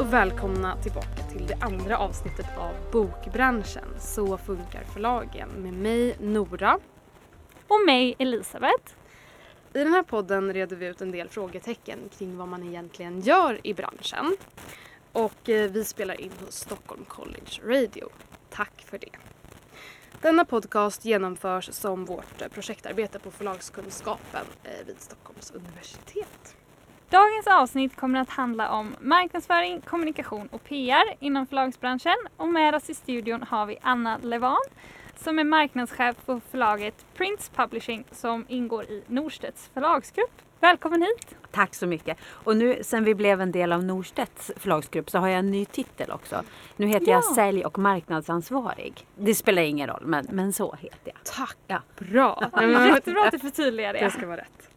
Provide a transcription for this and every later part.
Och välkomna tillbaka till det andra avsnittet av Bokbranschen. Så funkar förlagen med mig Nora. Och mig Elisabeth. I den här podden reder vi ut en del frågetecken kring vad man egentligen gör i branschen. Och eh, vi spelar in hos Stockholm College Radio. Tack för det. Denna podcast genomförs som vårt eh, projektarbete på förlagskunskapen eh, vid Stockholms universitet. Dagens avsnitt kommer att handla om marknadsföring, kommunikation och PR inom förlagsbranschen och med oss i studion har vi Anna Levan som är marknadschef på förlaget Prince Publishing som ingår i Norstedts förlagsgrupp. Välkommen hit! Tack så mycket. Och nu sen vi blev en del av Norstedts förlagsgrupp så har jag en ny titel också. Nu heter Ja. jag sälj och marknadsansvarig. Det spelar ingen roll men, men så heter jag. Tack! Ja. Bra! Jättebra att du förtydligar Det det. ska vara rätt.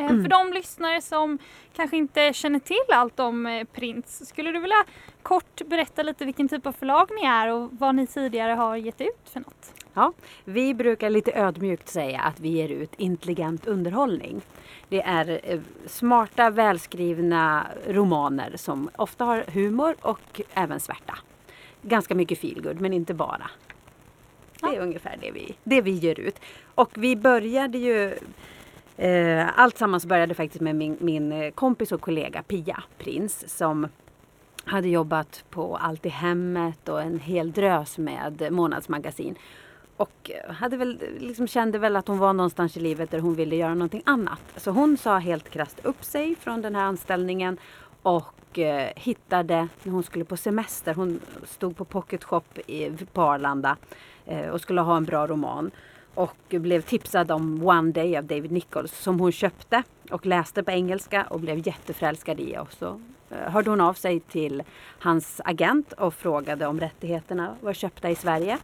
Eh, För de lyssnare som kanske inte känner till allt om eh, Prince, skulle du vilja kort berätta lite vilken typ av förlag ni är och vad ni tidigare har gett ut för något? Ja, vi brukar lite ödmjukt säga att vi ger ut intelligent underhållning. Det är eh, smarta, välskrivna romaner som ofta har humor och även svärta. Ganska mycket feelgood, men inte bara. Det är ungefär det vi, det vi ger ut. Och vi började ju Eh, allt sammans började faktiskt med min, min eh, kompis och kollega Pia Prins som hade jobbat på Allt i hemmet och en hel drös med månadsmagasin. Och eh, hade väl, eh, liksom kände väl att hon var någonstans i livet där hon ville göra någonting annat. Så hon sa helt krasst upp sig från den här anställningen och eh, hittade, när hon skulle på semester, hon stod på Pocket Shop i, på Arlanda eh, och skulle ha en bra roman. Och blev tipsad om One Day av David Nichols som hon köpte och läste på engelska och blev jätteförälskad i. Och så eh, hörde hon av sig till hans agent och frågade om rättigheterna var köpta i Sverige.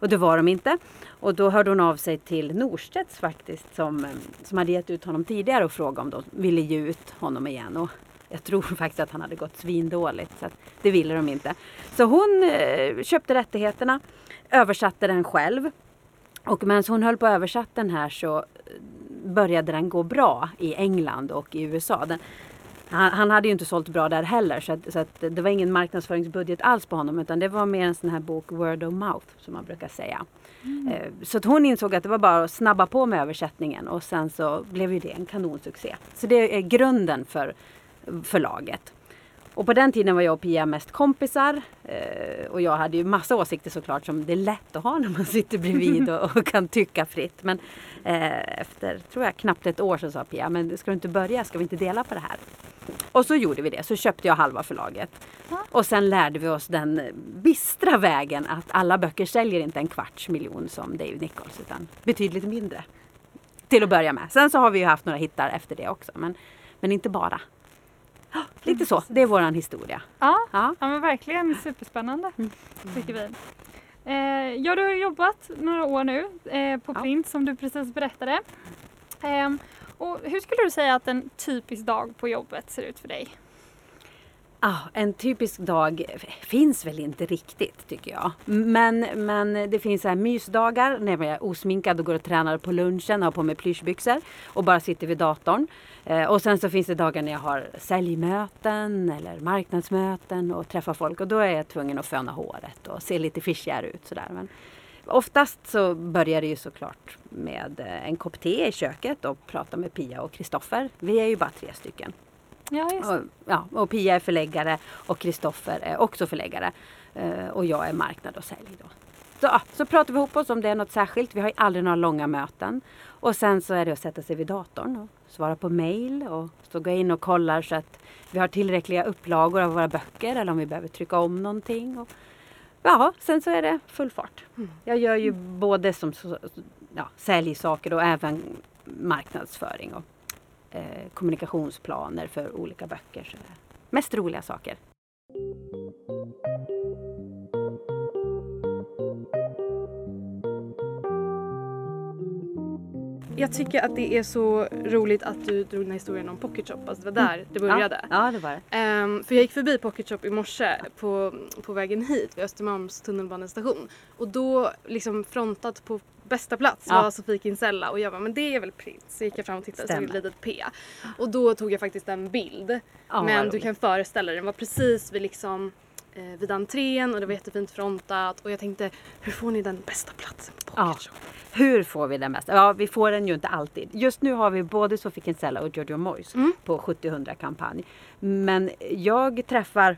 Och det var de inte. Och då hörde hon av sig till Norstedts faktiskt som, eh, som hade gett ut honom tidigare och frågade om de ville ge ut honom igen. Och jag tror faktiskt att han hade gått svindåligt så att det ville de inte. Så hon eh, köpte rättigheterna, översatte den själv och medan hon höll på att översätta den här så började den gå bra i England och i USA. Den, han, han hade ju inte sålt bra där heller så, att, så att det var ingen marknadsföringsbudget alls på honom utan det var mer en sån här bok word of mouth som man brukar säga. Eh, Så att hon insåg att det var bara att snabba på med översättningen och sen så blev ju det en kanonsuccé. Så det är grunden för förlaget. Och på den tiden var jag och Pia mest kompisar. Och jag hade ju massa åsikter såklart som det är lätt att ha när man sitter bredvid och, och kan tycka fritt. Men eh, efter, tror jag, knappt ett år så sa Pia, men ska du inte börja? Ska vi inte dela på det här? Och så gjorde vi det. Så köpte jag halva förlaget. Och sen lärde vi oss den bistra vägen att alla böcker säljer inte en kvarts miljon som David Nichols utan betydligt mindre. Till att börja med. Sen så har vi ju haft några hittar efter det också. Men, men inte bara. Ja, Lite så. Det är våran historia. Ja, Ja. ja men verkligen superspännande tycker vi. Eh, ja, du har jobbat några år nu eh, på Ja. Prince som du precis berättade. Eh, och hur skulle du säga att en typisk dag på jobbet ser ut för dig? Ah, en typisk dag finns väl inte riktigt tycker jag. Men, men det finns så här mysdagar när jag är osminkad och går och tränar på lunchen och har på mig plyschbyxor och bara sitter vid datorn. Eh, och sen så finns det dagar när jag har säljmöten eller marknadsmöten och träffar folk och då är jag tvungen att föna håret och se lite fischigare ut sådär. Men oftast så börjar det ju såklart med eh, en kopp te i köket och prata med Pia och Kristoffer. Vi är ju bara tre stycken. Ja, just. Och, ja, och Pia är förläggare och Kristoffer är också förläggare. Eh, och jag är marknad och sälj då. Så, så pratar vi ihop oss om det är något särskilt. Vi har ju aldrig några långa möten. Och sen så är det att sätta sig vid datorn och svara på mail och så gå in och kollar så att vi har tillräckliga upplagor av våra böcker eller om vi behöver trycka om någonting. Och, ja, sen så är det full fart. Jag gör ju både som ja, säljsaker och även marknadsföring och eh, kommunikationsplaner för olika böcker. Så mest roliga saker. Jag tycker att det är så roligt att du drog den här historien om Pocket Shop. Alltså det var där det började. Ja, ja det var det. Ehm, för jag gick förbi Pocket Shop i morse på, på vägen hit vid Östermalms tunnelbanestation. Och då liksom frontat på bästa plats Ja. var Sofie Kinsella och jag bara men det är väl Prince. Så gick jag fram och tittade så Stämmer. ett litet P. Och då tog jag faktiskt en bild. Ja, men du kan föreställa dig, den var precis vid liksom vid entrén och det var jättefint frontat och jag tänkte hur får ni den bästa platsen på Ja. Hur får vi den bästa? Ja, vi får den ju inte alltid. Just nu har vi både Sofie Kinsella och Giorgio Moyes Mm. på 70-100 kampanj. Men jag träffar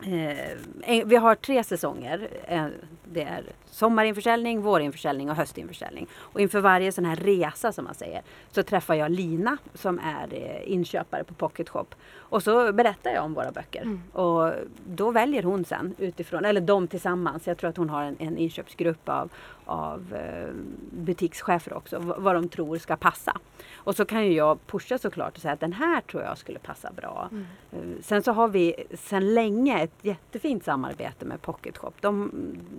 Eh, vi har tre säsonger. Eh, det är sommarinförsäljning, vårinförsäljning och höstinförsäljning. Och inför varje sån här resa som man säger så träffar jag Lina som är eh, inköpare på Pocket Shop. Och så berättar jag om våra böcker. Mm. Och då väljer hon sen utifrån, eller de tillsammans. Jag tror att hon har en, en inköpsgrupp av, av eh, butikschefer också. Vad de tror ska passa. Och så kan ju jag pusha såklart och säga att den här tror jag skulle passa bra. Mm. Eh, Sen så har vi sedan länge ett jättefint samarbete med Pocket Shop. De,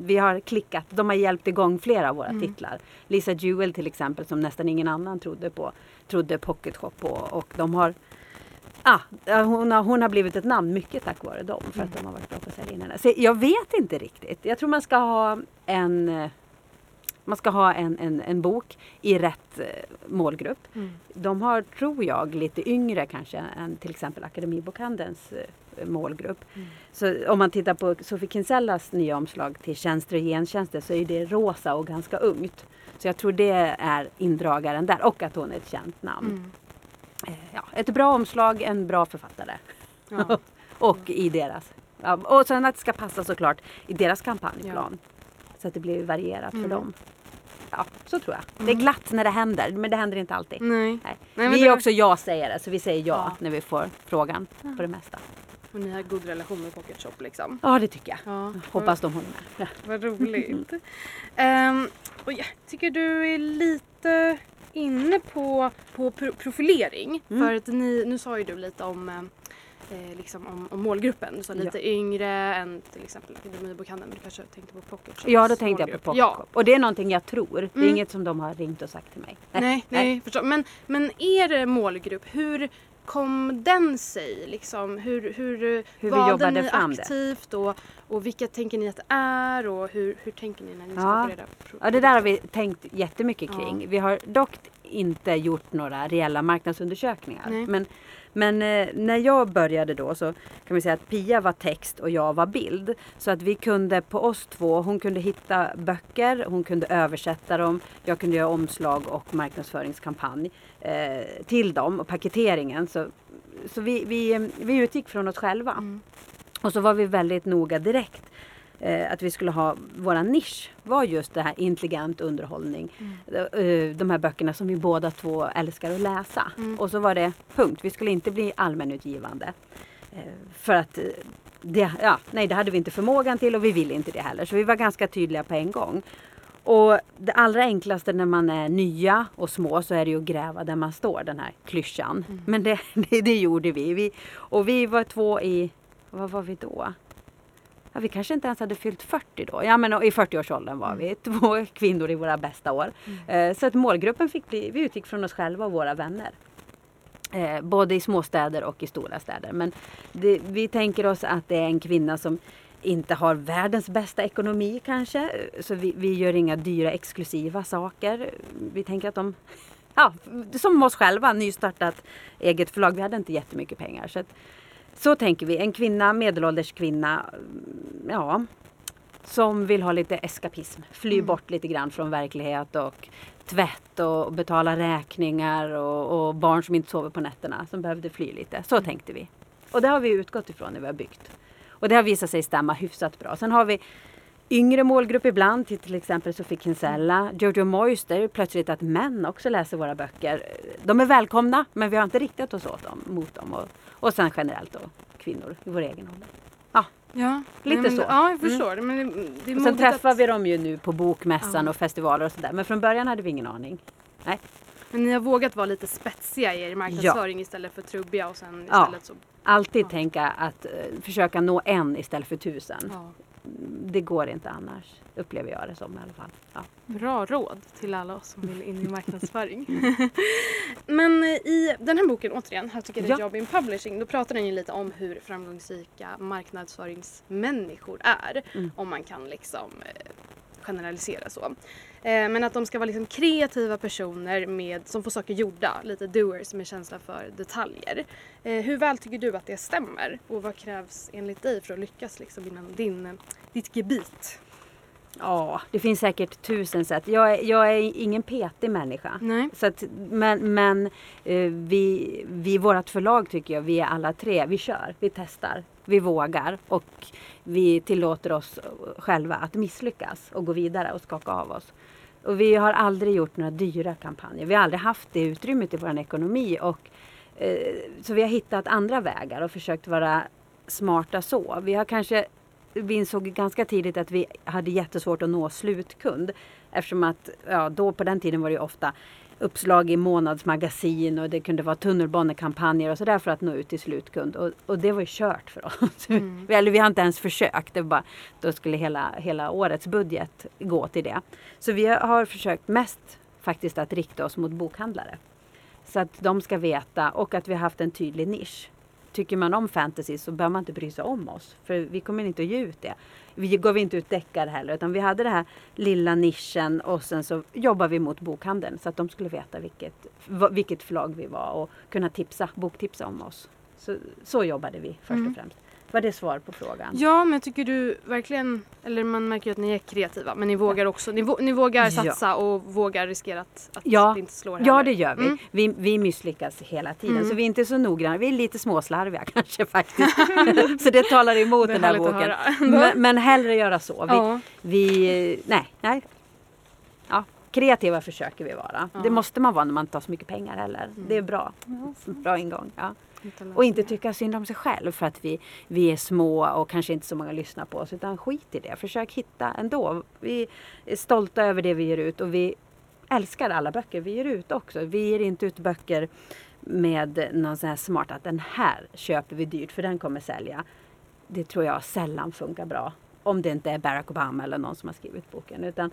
vi har klickat, de har hjälpt igång flera av våra Mm. titlar. Lisa Jewel till exempel som nästan ingen annan trodde på, trodde Pocket Shop på. Och de har Ah, hon, har, hon har blivit ett namn mycket tack vare dem för att de har varit bra på att sälja in henne. Så jag vet inte riktigt. Jag tror man ska ha en eh, man ska ha en, en, en bok i rätt eh, målgrupp. Mm. De har, tror jag, lite yngre kanske än till exempel Akademibokhandelns eh, målgrupp. Mm. Så om man tittar på Sofie Kinsellas nya omslag till Tjänster och gentjänster så är det rosa och ganska ungt. Så jag tror det är indragaren där och att hon är ett känt namn. Mm. Eh, Ja, ett bra omslag, en bra författare. Ja. och i deras. Ja, och sen att det ska passa såklart i deras kampanjplan. Så att det blir varierat Mm. för dem. Ja, så tror jag. Det är glatt när det händer, men det händer inte alltid. Nej. Nej. Nej, vi är var- också ja-sägare, så vi säger ja, Ja. när vi får frågan på det mesta. Och ni har god relation med Pocket Shop liksom. Ja, det tycker jag. Ja, Hoppas de håller med. Ja. Vad roligt. Ehm, och jag tycker du är lite inne på, på pro- profilering. Mm. För att ni, nu sa ju du lite om, eh, liksom om, om målgruppen. Sa lite yngre än till exempel Akademibokhandeln. Men du kanske tänkte på Pocket Shops Ja, då tänkte jag på målgrupp. Pocket Ja. Och det är någonting jag tror. Det är Mm. inget som de har ringt och sagt till mig. Nej, nej, förstår. Men, men er målgrupp, hur kom den sig? Liksom? Hur, hur, Hur valde ni fram det. aktivt och, och vilka tänker ni att det är och hur, hur tänker ni när ni Ja. skapar era Ja, det där har vi tänkt jättemycket Ja. kring. Vi har dock inte gjort några reella marknadsundersökningar. Nej. Men, men eh, när jag började då så kan vi säga att Pia var text och jag var bild. Så att vi kunde på oss två, hon kunde hitta böcker, hon kunde översätta dem, jag kunde göra omslag och marknadsföringskampanj eh, till dem och paketeringen. Så, så vi, vi, vi utgick från oss själva. Mm. Och så var vi väldigt noga direkt att vi skulle ha, våran nisch var just det här intelligent underhållning. Eh, de här böckerna som vi båda två älskar att läsa. Mm. Och så var det punkt. Vi skulle inte bli allmänutgivande. Eh, för att eh, det, ja, nej, det hade vi inte förmågan till och vi ville inte det heller. Så vi var ganska tydliga på en gång. Och det allra enklaste när man är nya och små så är det ju att gräva där man står, den här klyschan. Mm. Men det, det, det gjorde vi. vi. Och vi var två i, vad var vi då? Ja, vi kanske inte ens hade fyllt 40 då. Ja, men i 40-årsåldern var vi. Två kvinnor i våra bästa år. Eh, så att målgruppen fick bli, vi utgick från oss själva och våra vänner. Eh, både i småstäder och i stora städer. Men det, vi tänker oss att det är en kvinna som inte har världens bästa ekonomi kanske. Så vi, vi gör inga dyra exklusiva saker. Vi tänker att de, ja, som oss själva, nystartat eget förlag. Vi hade inte jättemycket pengar. Så, att, så tänker vi. En kvinna, medelålders kvinna, mm, ja, som vill ha lite eskapism. Fly Mm. bort lite grann från verklighet och tvätt och betala räkningar och, och barn som inte sover på nätterna som behövde fly lite. Så tänkte vi. Och det har vi utgått ifrån när vi har byggt. Och det har visat sig stämma hyfsat bra. Sen har vi yngre målgrupp ibland, till, till exempel Sofie Kinsella, Jojo det plötsligt att män också läser våra böcker. De är välkomna, men vi har inte riktat oss åt dem, mot dem. Och, och sen generellt då kvinnor i vår egen ålder. Ja, Lite nej, men, så. Ja, jag förstår. Men det, det är Och sen träffar att, vi dem ju nu på bokmässan Ja. och festivaler och sådär. Men från början hade vi ingen aning. Men ni har vågat vara lite spetsiga i er marknadsföring istället för trubbiga och sen Ja. istället så... Alltid Ja. tänka att eh, försöka nå en istället för tusen. Ja. Det går inte annars, upplever jag det som i alla fall. Ja. Bra råd till alla oss som vill in i marknadsföring. Men eh, i den här boken, återigen, How to get a Ja. job in publishing, då pratar den ju lite om hur framgångsrika marknadsföringsmänniskor är. Mm. Om man kan liksom eh, generalisera så. Eh, men att de ska vara liksom kreativa personer med, som får saker gjorda, lite doers med känsla för detaljer. Eh, hur väl tycker du att det stämmer och vad krävs enligt dig för att lyckas liksom inom din, ditt gebit? Ja, det finns säkert tusen sätt. Jag är, jag är ingen petig människa. Nej. Så att, men men eh, vi, vi, vårt förlag tycker jag, vi är alla tre, vi kör, vi testar, vi vågar och vi tillåter oss själva att misslyckas och gå vidare och skaka av oss. Och vi har aldrig gjort några dyra kampanjer. Vi har aldrig haft det utrymmet i vår ekonomi. Och, eh, så vi har hittat andra vägar och försökt vara smarta så. Vi har kanske vi insåg ganska tidigt att vi hade jättesvårt att nå slutkund. Eftersom att ja, då på den tiden var det ofta uppslag i månadsmagasin och det kunde vara tunnelbanekampanjer och sådär för att nå ut till slutkund. Och, och det var ju kört för oss. Mm. Eller vi har inte ens försökt. Det bara, då skulle hela, hela årets budget gå till det. Så vi har försökt mest faktiskt att rikta oss mot bokhandlare. Så att de ska veta och att vi har haft en tydlig nisch tycker man om fantasy så bör man inte bry sig om oss. För vi kommer inte att ge ut det. Vi gav inte ut deckare heller utan vi hade den här lilla nischen och sen så jobbar vi mot bokhandeln så att de skulle veta vilket, vilket förlag vi var och kunna tipsa, boktipsa om oss. Så, så jobbade vi först mm. och främst. Var det svar på frågan? Ja, men tycker du verkligen, eller man märker ju att ni är kreativa, men ni vågar också, ni, ni vågar satsa ja. och vågar riskera att, att ja. det inte slår heller. Ja, det gör vi. Mm. Vi, vi misslyckas hela tiden, mm. så vi är inte så noggranna. Vi är lite småslarviga kanske faktiskt. så det talar emot det den här boken. men, men hellre göra så. Vi, ja. vi, nej, nej. Ja, kreativa försöker vi vara. Det måste man vara när man inte har så mycket pengar heller. Mm. Det är bra. Bra ingång. Ja. Och inte tycka synd om sig själv för att vi, vi är små och kanske inte så många lyssnar på oss. Utan skit i det. Försök hitta ändå. Vi är stolta över det vi ger ut och vi älskar alla böcker vi ger ut också. Vi ger inte ut böcker med någon sån här smart att den här köper vi dyrt för den kommer sälja. Det tror jag sällan funkar bra. Om det inte är Barack Obama eller någon som har skrivit boken. Utan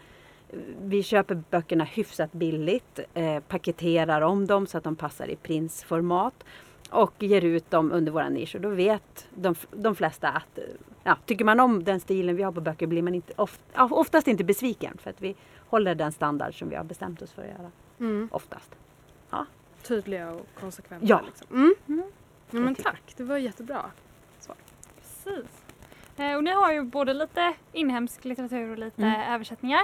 vi köper böckerna hyfsat billigt, eh, paketerar om dem så att de passar i prinsformat och ger ut dem under våra nisch. Och då vet de, de flesta att ja, tycker man om den stilen vi har på böcker blir man inte, of, oftast inte besviken för att vi håller den standard som vi har bestämt oss för att göra. Mm. Oftast. Ja. Tydliga och konsekventa. Ja. Liksom. Mm. Mm. ja men tack, det var jättebra svar. Precis. Eh, och ni har ju både lite inhemsk litteratur och lite mm. översättningar.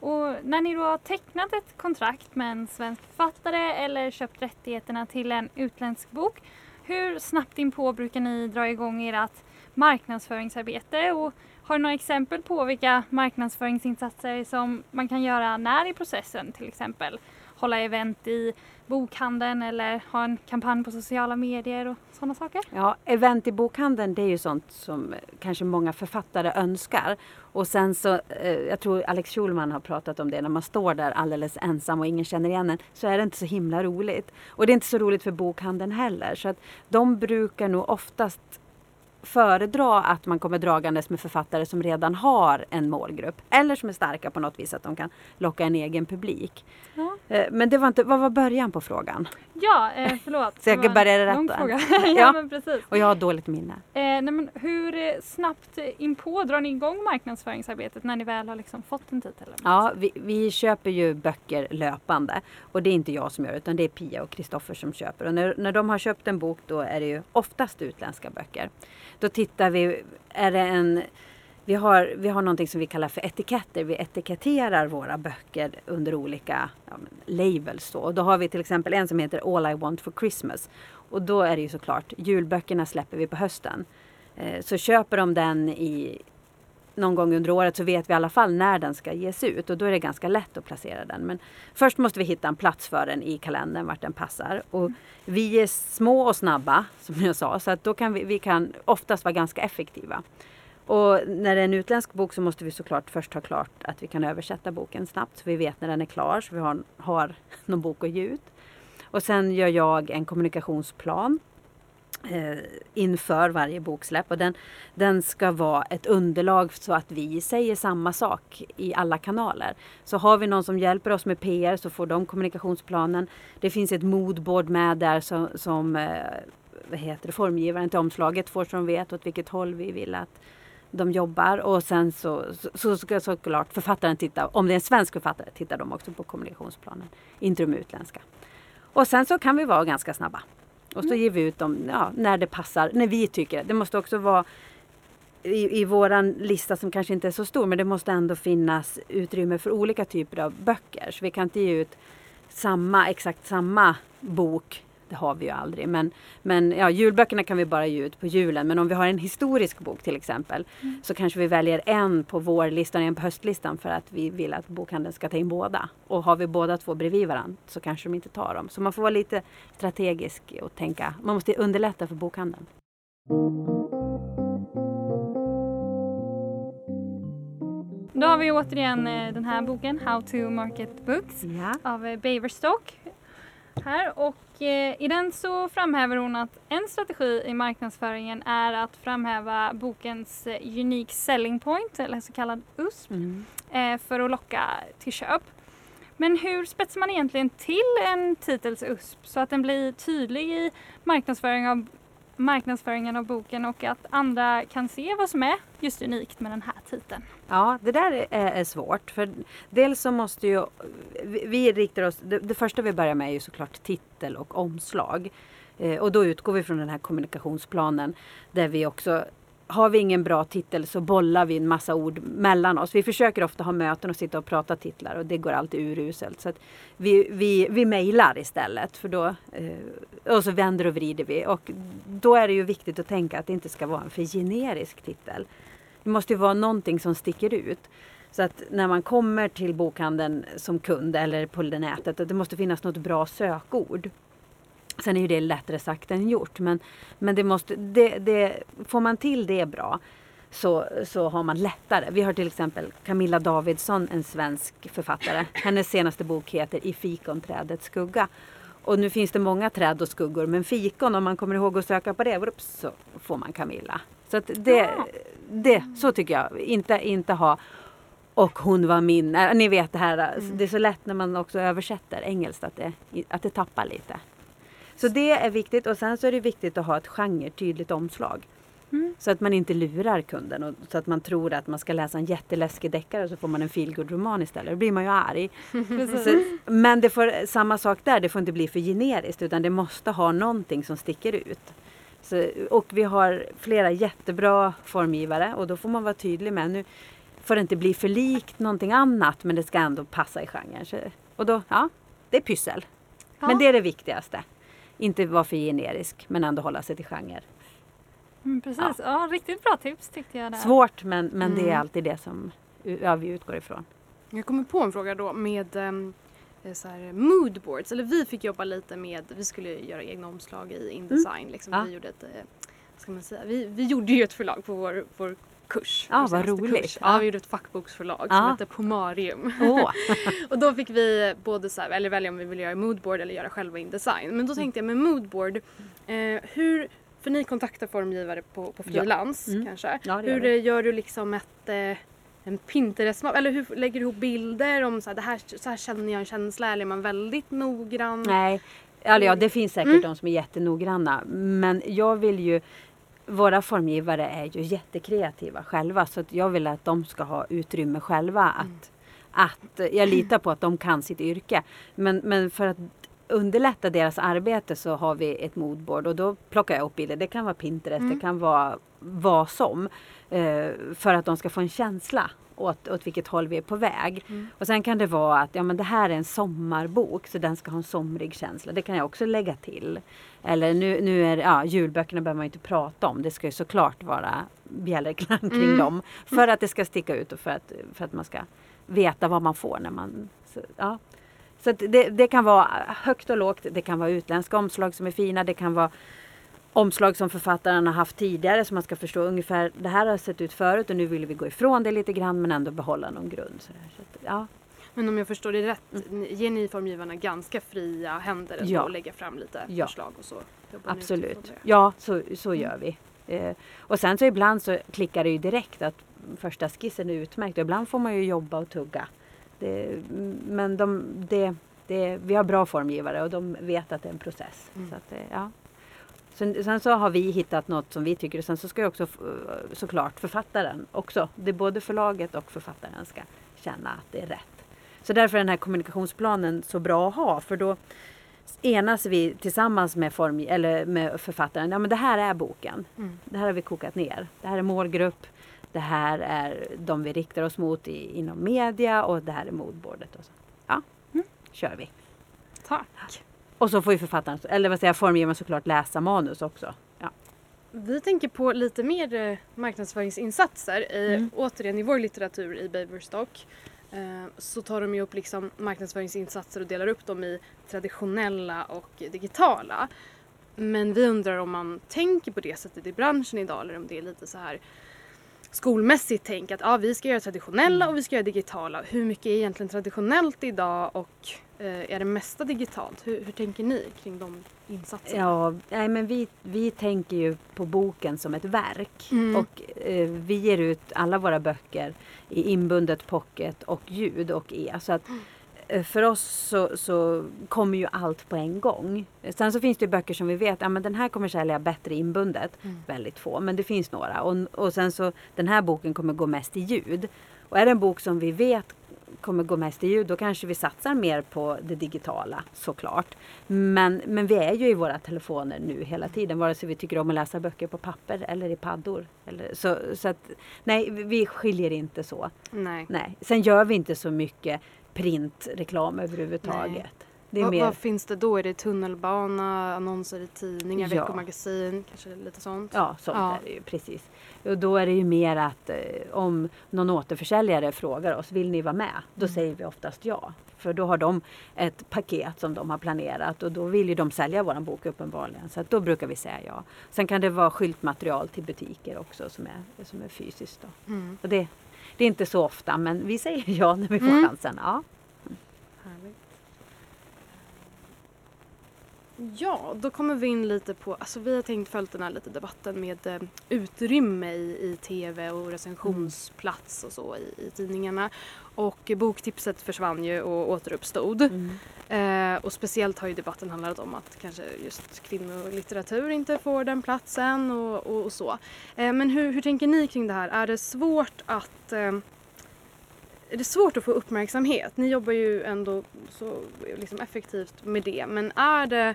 Och när ni då har tecknat ett kontrakt med en svensk författare eller köpt rättigheterna till en utländsk bok, hur snabbt inpå brukar ni dra igång ert marknadsföringsarbete och har du några exempel på vilka marknadsföringsinsatser som man kan göra när i processen till exempel? Hålla event i bokhandeln eller ha en kampanj på sociala medier och sådana saker? Ja, event i bokhandeln det är ju sånt som eh, kanske många författare önskar. Och sen så, eh, jag tror Alex Schulman har pratat om det, när man står där alldeles ensam och ingen känner igen en, så är det inte så himla roligt. Och det är inte så roligt för bokhandeln heller. Så att de brukar nog oftast föredra att man kommer dragandes med författare som redan har en målgrupp. Eller som är starka på något vis, att de kan locka en egen publik. Ja. Eh, men det var inte, vad var början på frågan? Ja, eh, förlåt. Så jag kan börja rätta? Fråga. ja, ja, men precis. Och jag har dåligt minne. Eh, nej, men hur snabbt inpå drar ni igång marknadsföringsarbetet när ni väl har liksom fått en titel? Ja, vi, vi, köper ju böcker löpande. Och det är inte jag som gör utan det är Pia och Kristoffer som köper. Och när, när de har köpt en bok då är det ju oftast utländska böcker. Då tittar vi, är det en vi har, vi har någonting som vi kallar för etiketter. Vi etiketterar våra böcker under olika ja, labels. Då. Och då har vi till exempel en som heter All I want for Christmas. Och då är det ju såklart, julböckerna släpper vi på hösten. Eh, så köper de den i någon gång under året så vet vi i alla fall när den ska ges ut och då är det ganska lätt att placera den. Men först måste vi hitta en plats för den i kalendern vart den passar. Och vi är små och snabba som jag sa så att då kan vi, vi kan oftast vara ganska effektiva. Och när det är en utländsk bok så måste vi såklart först ha klart att vi kan översätta boken snabbt så vi vet när den är klar så vi har, har någon bok att ge ut. Och sen gör jag en kommunikationsplan eh, inför varje boksläpp och den, den ska vara ett underlag så att vi säger samma sak i alla kanaler. Så har vi någon som hjälper oss med PR så får de kommunikationsplanen. Det finns ett moodboard med där som, som eh, vad heter det, formgivaren till omslaget får så de vet åt vilket håll vi vill att de jobbar och sen så, så, så ska såklart författaren titta, om det är en svensk författare tittar de också på kommunikationsplanen, inte de utländska. Och sen så kan vi vara ganska snabba. Och så ger vi ut dem ja, när det passar, när vi tycker. Det måste också vara i, i våran lista som kanske inte är så stor men det måste ändå finnas utrymme för olika typer av böcker. Så vi kan inte ge ut samma, exakt samma bok det har vi ju aldrig. Men, men ja, julböckerna kan vi bara ge ut på julen. Men om vi har en historisk bok till exempel mm. så kanske vi väljer en på vårlistan och en på höstlistan för att vi vill att bokhandeln ska ta in båda. Och har vi båda två bredvid varandra så kanske de inte tar dem. Så man får vara lite strategisk och tänka. Man måste underlätta för bokhandeln. Då har vi återigen eh, den här boken How to Market Books ja. av eh, Baverstock. Här och eh, i den så framhäver hon att en strategi i marknadsföringen är att framhäva bokens unique selling point eller så kallad USP mm. för att locka till köp. Men hur spetsar man egentligen till en titels USP så att den blir tydlig i marknadsföring av marknadsföringen av boken och att andra kan se vad som är just unikt med den här titeln. Ja, det där är, är svårt. För dels så måste ju vi, vi riktar oss, det, det, första vi börjar med är ju såklart titel och omslag. Eh, och då utgår vi från den här kommunikationsplanen där vi också har vi ingen bra titel så bollar vi en massa ord mellan oss. Vi försöker ofta ha möten och sitta och prata titlar och det går alltid uruselt. Så vi, vi, vi mejlar istället för då, eh, och så vänder och vrider vi. Och då är det ju viktigt att tänka att det inte ska vara en för generisk titel. Det måste ju vara någonting som sticker ut. Så att när man kommer till bokhandeln som kund eller på nätet, att det måste finnas något bra sökord. Sen är ju det lättare sagt än gjort. Men, men det måste, det, det, får man till det bra så, så har man lättare. Vi har till exempel Camilla Davidsson, en svensk författare. Hennes senaste bok heter I fikonträdets skugga. Och nu finns det många träd och skuggor men fikon, om man kommer ihåg att söka på det, så får man Camilla. Så att det, det, så tycker jag. Inte, inte ha och hon var min. Ni vet det här, mm. det är så lätt när man också översätter engelskt att det, att det tappar lite. Så det är viktigt och sen så är det viktigt att ha ett genre-tydligt omslag. Mm. Så att man inte lurar kunden och så att man tror att man ska läsa en jätteläskig deckare och så får man en feelgood-roman istället. Då blir man ju arg. så, men det får, samma sak där, det får inte bli för generiskt utan det måste ha någonting som sticker ut. Så, och vi har flera jättebra formgivare och då får man vara tydlig med nu får det inte bli för likt någonting annat men det ska ändå passa i genren. Så, och då, ja, det är pyssel. Ja. Men det är det viktigaste inte vara för generisk men ändå hålla sig till genre. Mm, precis, ja. ja. riktigt bra tips tyckte jag. Där. Svårt men, men mm. det är mm. alltid det som ja, vi utgår ifrån. Jag kommer på en fråga då med um, så här, moodboards. Eller vi fick jobba lite med, vi skulle göra egna omslag i Indesign. Mm. Liksom. Ja. Vi, gjorde ett, eh, ska man säga, vi, vi gjorde ju ett förlag på vår, vår kurs. Ja, vad roligt. Kurs. Ja, vi gjorde ett fackboksförlag ja. som hette Pomarium. Oh. och då fick vi både så här, eller välja om vi vill göra moodboard eller göra själva Indesign. Men då tänkte jag med moodboard, eh, hur, för ni kontaktar formgivare på, på frilans mm. kanske. Ja, hur det. gör du liksom ett eh, en Pinterest eller hur lägger du ihop bilder om så här, det här, så här känner jag en känsla eller är man väldigt noggrann? Nej, alltså, ja, det finns säkert mm. de som är jättenoggranna men jag vill ju våra formgivare är ju jättekreativa själva så att jag vill att de ska ha utrymme själva att, mm. att jag litar på att de kan sitt yrke. Men, men för att underlätta deras arbete så har vi ett moodboard och då plockar jag upp bilder. Det kan vara Pinterest, mm. det kan vara vad som. Eh, för att de ska få en känsla åt, åt vilket håll vi är på väg. Mm. Och sen kan det vara att ja, men det här är en sommarbok så den ska ha en somrig känsla. Det kan jag också lägga till. Eller nu, nu är ja, julböckerna behöver man inte prata om. Det ska ju såklart vara bjällerklang kring mm. dem. För att det ska sticka ut och för att, för att man ska veta vad man får när man... Så, ja. Så det, det kan vara högt och lågt. Det kan vara utländska omslag som är fina. Det kan vara omslag som författaren har haft tidigare så man ska förstå ungefär det här har sett ut förut och nu vill vi gå ifrån det lite grann men ändå behålla någon grund. Så, så ja. Men om jag förstår det rätt, mm. ger ni formgivarna ganska fria händer ja. och lägga fram lite ja. förslag och så? Absolut, ja så, så mm. gör vi. Eh, och sen så ibland så klickar det ju direkt att första skissen är utmärkt och ibland får man ju jobba och tugga. Det, men de, det, det, vi har bra formgivare och de vet att det är en process. Mm. Så att, ja. Sen, sen så har vi hittat något som vi tycker och sen så ska ju också f- såklart författaren också. Det både förlaget och författaren ska känna att det är rätt. Så därför är den här kommunikationsplanen så bra att ha för då enas vi tillsammans med, form, eller med författaren. Ja men det här är boken. Mm. Det här har vi kokat ner. Det här är målgrupp. Det här är de vi riktar oss mot i, inom media och det här är modbordet. Och så. Ja, Mm. kör vi. Tack. Och så får ju författaren, eller vad säger jag, formgivaren såklart läsa manus också. Ja. Vi tänker på lite mer eh, marknadsföringsinsatser. I, Mm. Återigen i vår litteratur i Baverstock eh, så tar de ju upp liksom marknadsföringsinsatser och delar upp dem i traditionella och digitala. Men vi undrar om man tänker på det sättet i branschen idag eller om det är lite så här skolmässigt tänk att ja, vi ska göra traditionella och vi ska göra digitala. Hur mycket är egentligen traditionellt idag och eh, är det mesta digitalt? Hur, hur tänker ni kring de insatserna? Ja, nej, men vi, vi tänker ju på boken som ett verk. Mm. Och eh, vi ger ut alla våra böcker i inbundet pocket och ljud och e. Så att eh, för oss så, så kommer ju allt på en gång. Sen så finns det böcker som vi vet, ja men den här kommer sälja bättre inbundet. Mm. Väldigt få, men det finns några. Och, och sen så den här boken kommer gå mest i ljud. Och är det en bok som vi vet kommer gå mest i ljud, då kanske vi satsar mer på det digitala såklart. Men, men vi är ju i våra telefoner nu hela tiden, vare sig vi tycker om att läsa böcker på papper eller i paddor. Eller, så, så att, nej, vi- vi skiljer inte så. Nej. Nej. Sen gör vi inte så mycket printreklam överhuvudtaget. Nej. Det vad, mer, vad finns det då? Är det tunnelbana, annonser i tidningar, Ja. veckomagasin, kanske lite sånt? Ja, sånt Ja. är det ju precis. Och då är det ju mer att eh, om någon återförsäljare frågar oss, vill ni vara med? Då Mm. säger vi oftast ja. För då har de ett paket som de har planerat och då vill ju de sälja våran bok uppenbarligen. Så då brukar vi säga ja. Sen kan det vara skyltmaterial till butiker också som är, som är fysiskt. Då. Mm. Och det, det är inte så ofta men vi säger ja när vi får Mm. chansen. Ja. Härligt. Ja, då kommer vi in lite på, alltså vi har tänkt följt den här lite debatten med eh, utrymme i, i tv och recensionsplats och så i, i tidningarna. Och boktipset försvann ju och återuppstod. Mm. Eh, och speciellt har ju debatten handlat om att kanske just kvinnolitteratur inte får den platsen och, och, och så. Eh, men hur, hur tänker ni kring det här? Är det svårt att eh, är det svårt att få uppmärksamhet? Ni jobbar ju ändå så liksom effektivt med det. Men är det,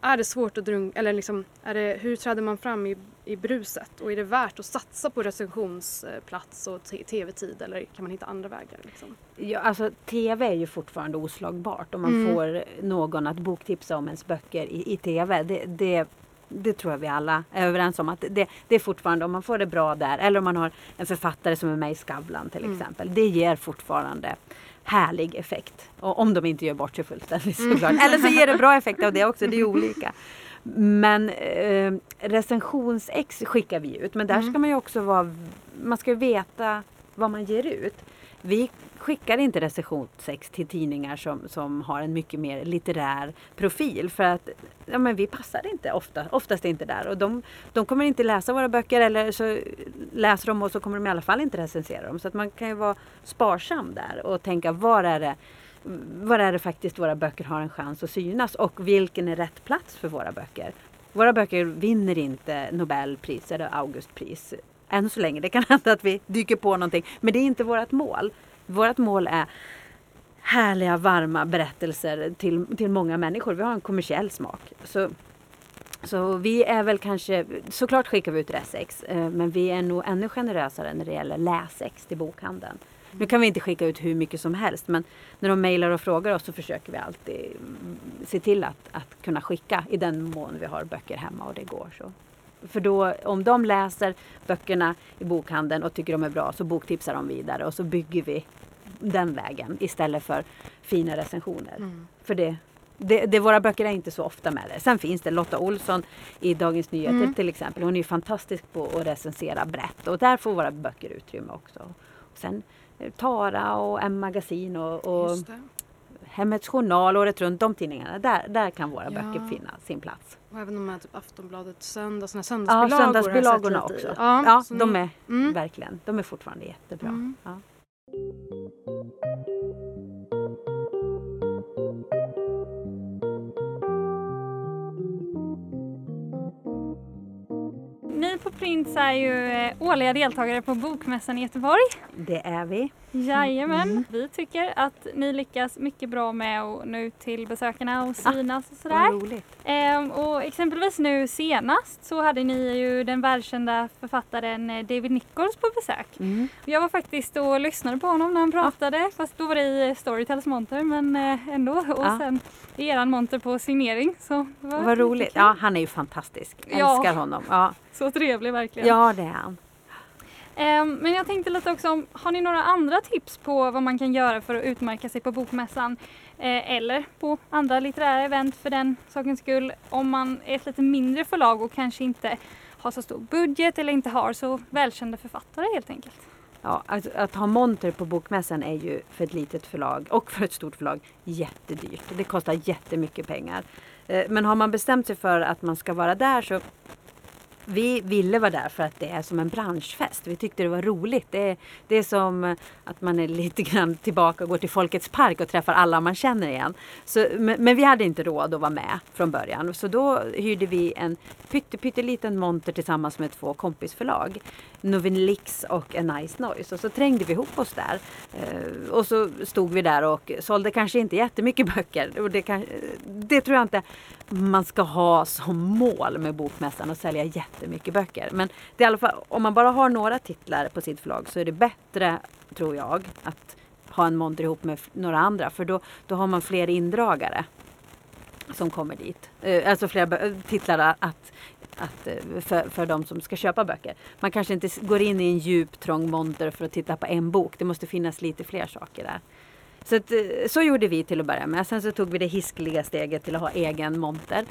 är det svårt att drunka, eller liksom, är det, hur träder man fram i, i bruset? Och är det värt att satsa på recensionsplats och tv-tid eller kan man hitta andra vägar? Liksom? Ja, alltså TV är ju fortfarande oslagbart om man Mm. får någon att boktipsa om ens böcker i, i TV. Det, det, det tror jag vi alla är överens om att det, det är fortfarande om man får det bra där eller om man har en författare som är med i Skavlan till Mm. exempel. Det ger fortfarande härlig effekt. Och om de inte gör bort sig fullständigt såklart. Eller så ger det bra effekt av det också, det är olika. Men eh, recensionsex skickar vi ut men där Mm. ska man ju också vara, man ska veta vad man ger ut. Vi skickar inte recensionsex till tidningar som, som har en mycket mer litterär profil för att ja, men vi passar inte ofta, oftast inte där och de, de kommer inte läsa våra böcker eller så läser de och så kommer de i alla fall inte recensera dem. Så att man kan ju vara sparsam där och tänka var är det var är det faktiskt våra böcker har en chans att synas och vilken är rätt plats för våra böcker. Våra böcker vinner inte Nobelpris eller Augustpris än så länge. Det kan hända att vi dyker på någonting men det är inte vårt mål. Vårt mål är härliga, varma berättelser till, till många människor. Vi har en kommersiell smak. Så, så vi är väl kanske, såklart skickar vi ut resex, eh, men vi är nog ännu generösare när det gäller läsex till bokhandeln. Nu kan vi inte skicka ut hur mycket som helst men när de mejlar och frågar oss så försöker vi alltid mm, se till att, att kunna skicka i den mån vi har böcker hemma och det går så. För då, om de läser böckerna i bokhandeln och tycker de är bra så boktipsar de vidare och så bygger vi den vägen istället för fina recensioner. Mm. För det, det, det, våra böcker är inte så ofta med det. Sen finns det Lotta Olsson i Dagens Nyheter Mm. till exempel. Hon är ju fantastisk på att recensera brett och där får våra böcker utrymme också. Och sen Tara och M-magasin och, och. Hemmets Journal året runt, de tidningarna. Där, där kan våra Ja. böcker finna sin plats. Och även de här typ Aftonbladet söndag, såna Ja, söndagsbilagor sett söndagsbilagorna också. Ja, Ja, de ni- är Mm. verkligen, de är fortfarande jättebra. Mm. Ja. ni på Prince är ju eh, årliga deltagare på Bokmässan i Göteborg. Det är vi. Jajamän, Mm. vi tycker att ni lyckas mycket bra med att nå ut till besökarna och Ah, synas och Vad sådär. roligt. Ehm, och exempelvis nu senast så hade ni ju den världskända författaren eh, David Nichols på besök. Mm. Jag var faktiskt och lyssnade på honom när han pratade, fast då var det i Storytels monter men eh, ändå. Och Ja. sen i eran monter på signering. Så var Vad roligt. Ja, han är ju fantastisk. Ja. Älskar honom. Ja, Så trevlig verkligen. ja det är han. Ehm, men jag tänkte lite också om, har ni några andra tips på vad man kan göra för att utmärka sig på Bokmässan? Eh, eller på andra litterära event för den sakens skull. Om man är ett lite mindre förlag och kanske inte har så stor budget eller inte har så välkända författare helt enkelt. Ja, att, att ha monter på Bokmässan är ju för ett litet förlag och för ett stort förlag jättedyrt. Det kostar jättemycket pengar. Eh, men har man bestämt sig för att man ska vara där så vi ville vara där för att det är som en branschfest. Vi tyckte det var roligt. Det är, det är som att man är lite grann tillbaka och går till Folkets park och träffar alla man känner igen. Så, men, men vi hade inte råd att vara med från början. Så då hyrde vi en pytte, pytteliten monter tillsammans med två kompisförlag. Novinlix och A Nice Noise. Och så trängde vi ihop oss där. Eh, och så stod vi där och sålde kanske inte jättemycket böcker. Och det, kan, det tror jag inte man ska ha som mål med Bokmässan att sälja jättemycket böcker. Men det är i alla fall, om man bara har några titlar på sitt förlag så är det bättre, tror jag, att ha en monter ihop med några andra. För då, då har man fler indragare som kommer dit. Eh, alltså flera eh, titlar att, att, eh, för, för de som ska köpa böcker. Man kanske inte går in i en djup trång monter för att titta på en bok. Det måste finnas lite fler saker där. Så, att, eh, så gjorde vi till att börja med. Sen så tog vi det hiskeliga steget till att ha egen monter.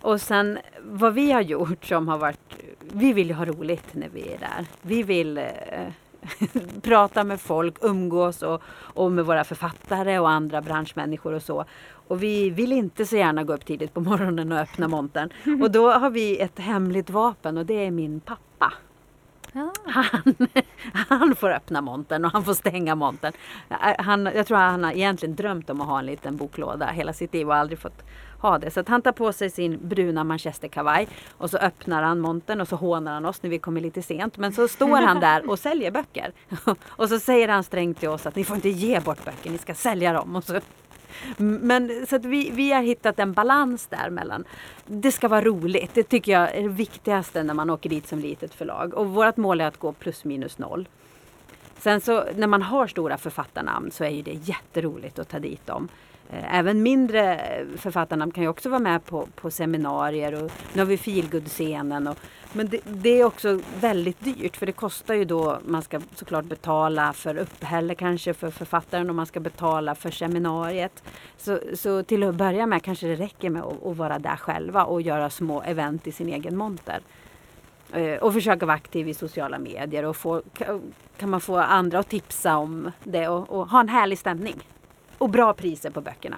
Och sen vad vi har gjort som har varit, vi vill ju ha roligt när vi är där. Vi vill eh, prata med folk, umgås och, och med våra författare och andra branschmänniskor och så. Och vi vill inte så gärna gå upp tidigt på morgonen och öppna montern. Och då har vi ett hemligt vapen och det är min pappa. Ja. Han, han får öppna montern och han får stänga montern. Han, jag tror han har egentligen drömt om att ha en liten boklåda hela sitt liv och aldrig fått ha det. Så att han tar på sig sin bruna manchesterkavaj och så öppnar han montern och så hånar han oss när vi kommer lite sent. Men så står han där och säljer böcker. Och så säger han strängt till oss att ni får inte ge bort böcker, ni ska sälja dem. Och så men så att vi, vi har hittat en balans där mellan det ska vara roligt. Det tycker jag är det viktigaste när man åker dit som litet förlag. Och vårt mål är att gå plus minus noll. Sen så när man har stora författarnamn så är ju det jätteroligt att ta dit dem. Eh, även mindre författarnamn kan ju också vara med på, på seminarier och nu har vi feelgood-scenen. Och, men det, det är också väldigt dyrt för det kostar ju då, man ska såklart betala för uppehälle kanske för författaren och man ska betala för seminariet. Så, så till att börja med kanske det räcker med att, att vara där själva och göra små event i sin egen monter. Eh, och försöka vara aktiv i sociala medier och få, kan man få andra att tipsa om det och, och ha en härlig stämning. Och bra priser på böckerna.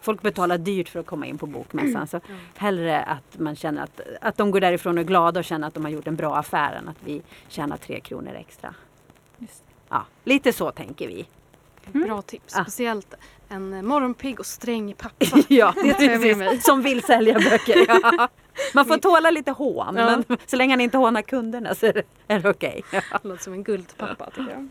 Folk betalar dyrt för att komma in på bokmässan. Så hellre att man känner att, att de går därifrån och är glada och känner att de har gjort en bra affär än att vi tjänar tre kronor extra. Just Ja, lite så tänker vi. Bra tips. Speciellt en morgonpigg och sträng pappa. ja, det tar jag med mig. precis. Som vill sälja böcker. Ja. Man får tåla lite hån, Ja. men så länge han inte hånar kunderna så är det, är okej. Ja. Låter som en guldpappa tycker jag.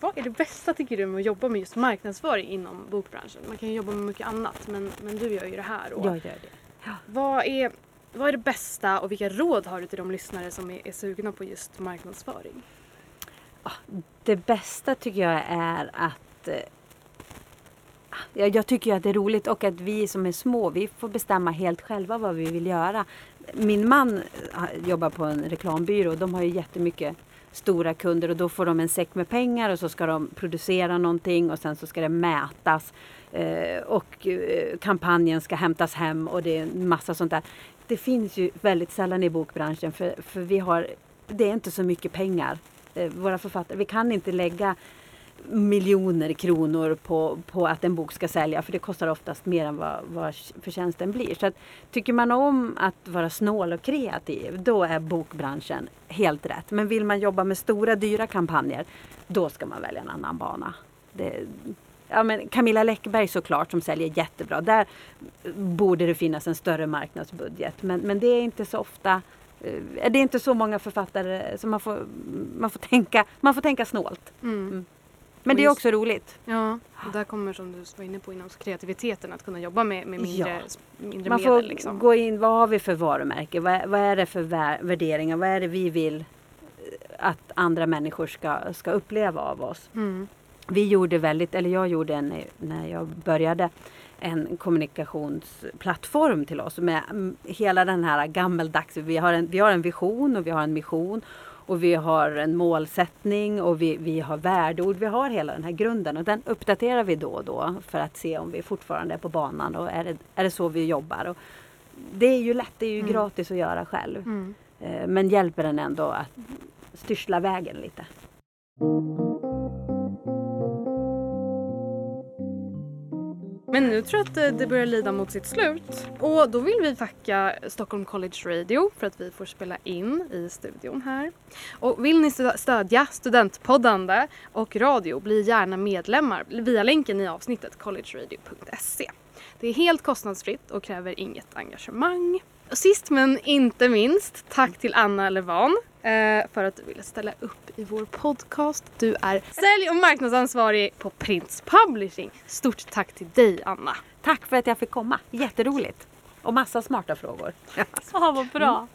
Vad är det bästa tycker du med att jobba med just marknadsföring inom bokbranschen? Man kan ju jobba med mycket annat men, men du gör ju det här. Och Jag gör det. vad, är, vad är det bästa och vilka råd har du till de lyssnare som är, är sugna på just marknadsföring? Det bästa tycker jag är att eh, jag, tycker att det är roligt och att vi som är små, vi får bestämma helt själva vad vi vill göra. Min man eh, jobbar på en reklambyrå och de har ju jättemycket stora kunder och då får de en säck med pengar och så ska de producera någonting och sen så ska det mätas eh, och eh, kampanjen ska hämtas hem och det är en massa sånt där. Det finns ju väldigt sällan i bokbranschen för, för vi har, det är inte så mycket pengar. Eh, våra författare, vi kan inte lägga miljoner kronor på, på att en bok ska sälja för det kostar oftast mer än vad, vad förtjänsten blir. Så att, tycker man om att vara snål och kreativ då är bokbranschen helt rätt. Men vill man jobba med stora dyra kampanjer då ska man välja en annan bana. Det, ja, men Camilla Läckberg såklart som säljer jättebra. Där borde det finnas en större marknadsbudget. Men, men det är inte så ofta eh, det är inte så många författare så man får, man får, tänka, man får tänka snålt. Mm. Men det är också roligt. Ja, och där kommer som du var inne på inom kreativiteten att kunna jobba med, med mindre, mindre Man medel. får liksom. gå in, vad har vi för varumärke? Vad, vad är det för vär, värderingar? Vad är det vi vill eh, att andra människor ska, ska uppleva av oss? Mm. Vi gjorde väldigt, eller jag gjorde en, när jag började en kommunikationsplattform till oss med mm, hela den här gammeldags, vi har en, vi har en vision och vi har en mission och vi har en målsättning och vi, vi har värdeord. Vi har hela den här grunden och den uppdaterar vi då och då för att se om vi fortfarande är på banan och är det, är det så vi jobbar. Och det är ju lätt, det är ju Mm. gratis att göra själv. Mm. Eh, Men hjälper den ändå att styrsla vägen lite. Men nu tror jag att eh, det, börjar lida mot sitt slut. Och då vill vi tacka Stockholm College Radio för att vi får spela in i studion här. Och vill ni stödja studentpoddande och radio, bli gärna medlemmar via länken i avsnittet collegeradio.se. Det är helt kostnadsfritt och kräver inget engagemang. Sist men inte minst, tack till Anna Levan eh, för att du ville ställa upp i vår podcast. Du är sälj och marknadsansvarig på Prince Publishing. Stort tack till dig Anna. Tack för att jag fick komma, jätteroligt! Och massa smarta frågor. Ja, vad bra.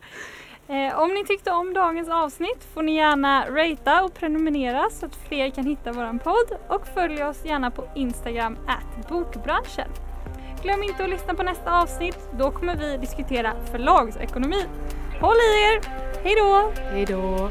Eh, om ni tyckte om dagens avsnitt får ni gärna ratea och prenumerera så att fler kan hitta våran podd och följ oss gärna på Instagram at bokbranschen. Glöm inte att lyssna på nästa avsnitt. Då kommer vi diskutera förlagsekonomi. Håll i er! Hej då! Hej då!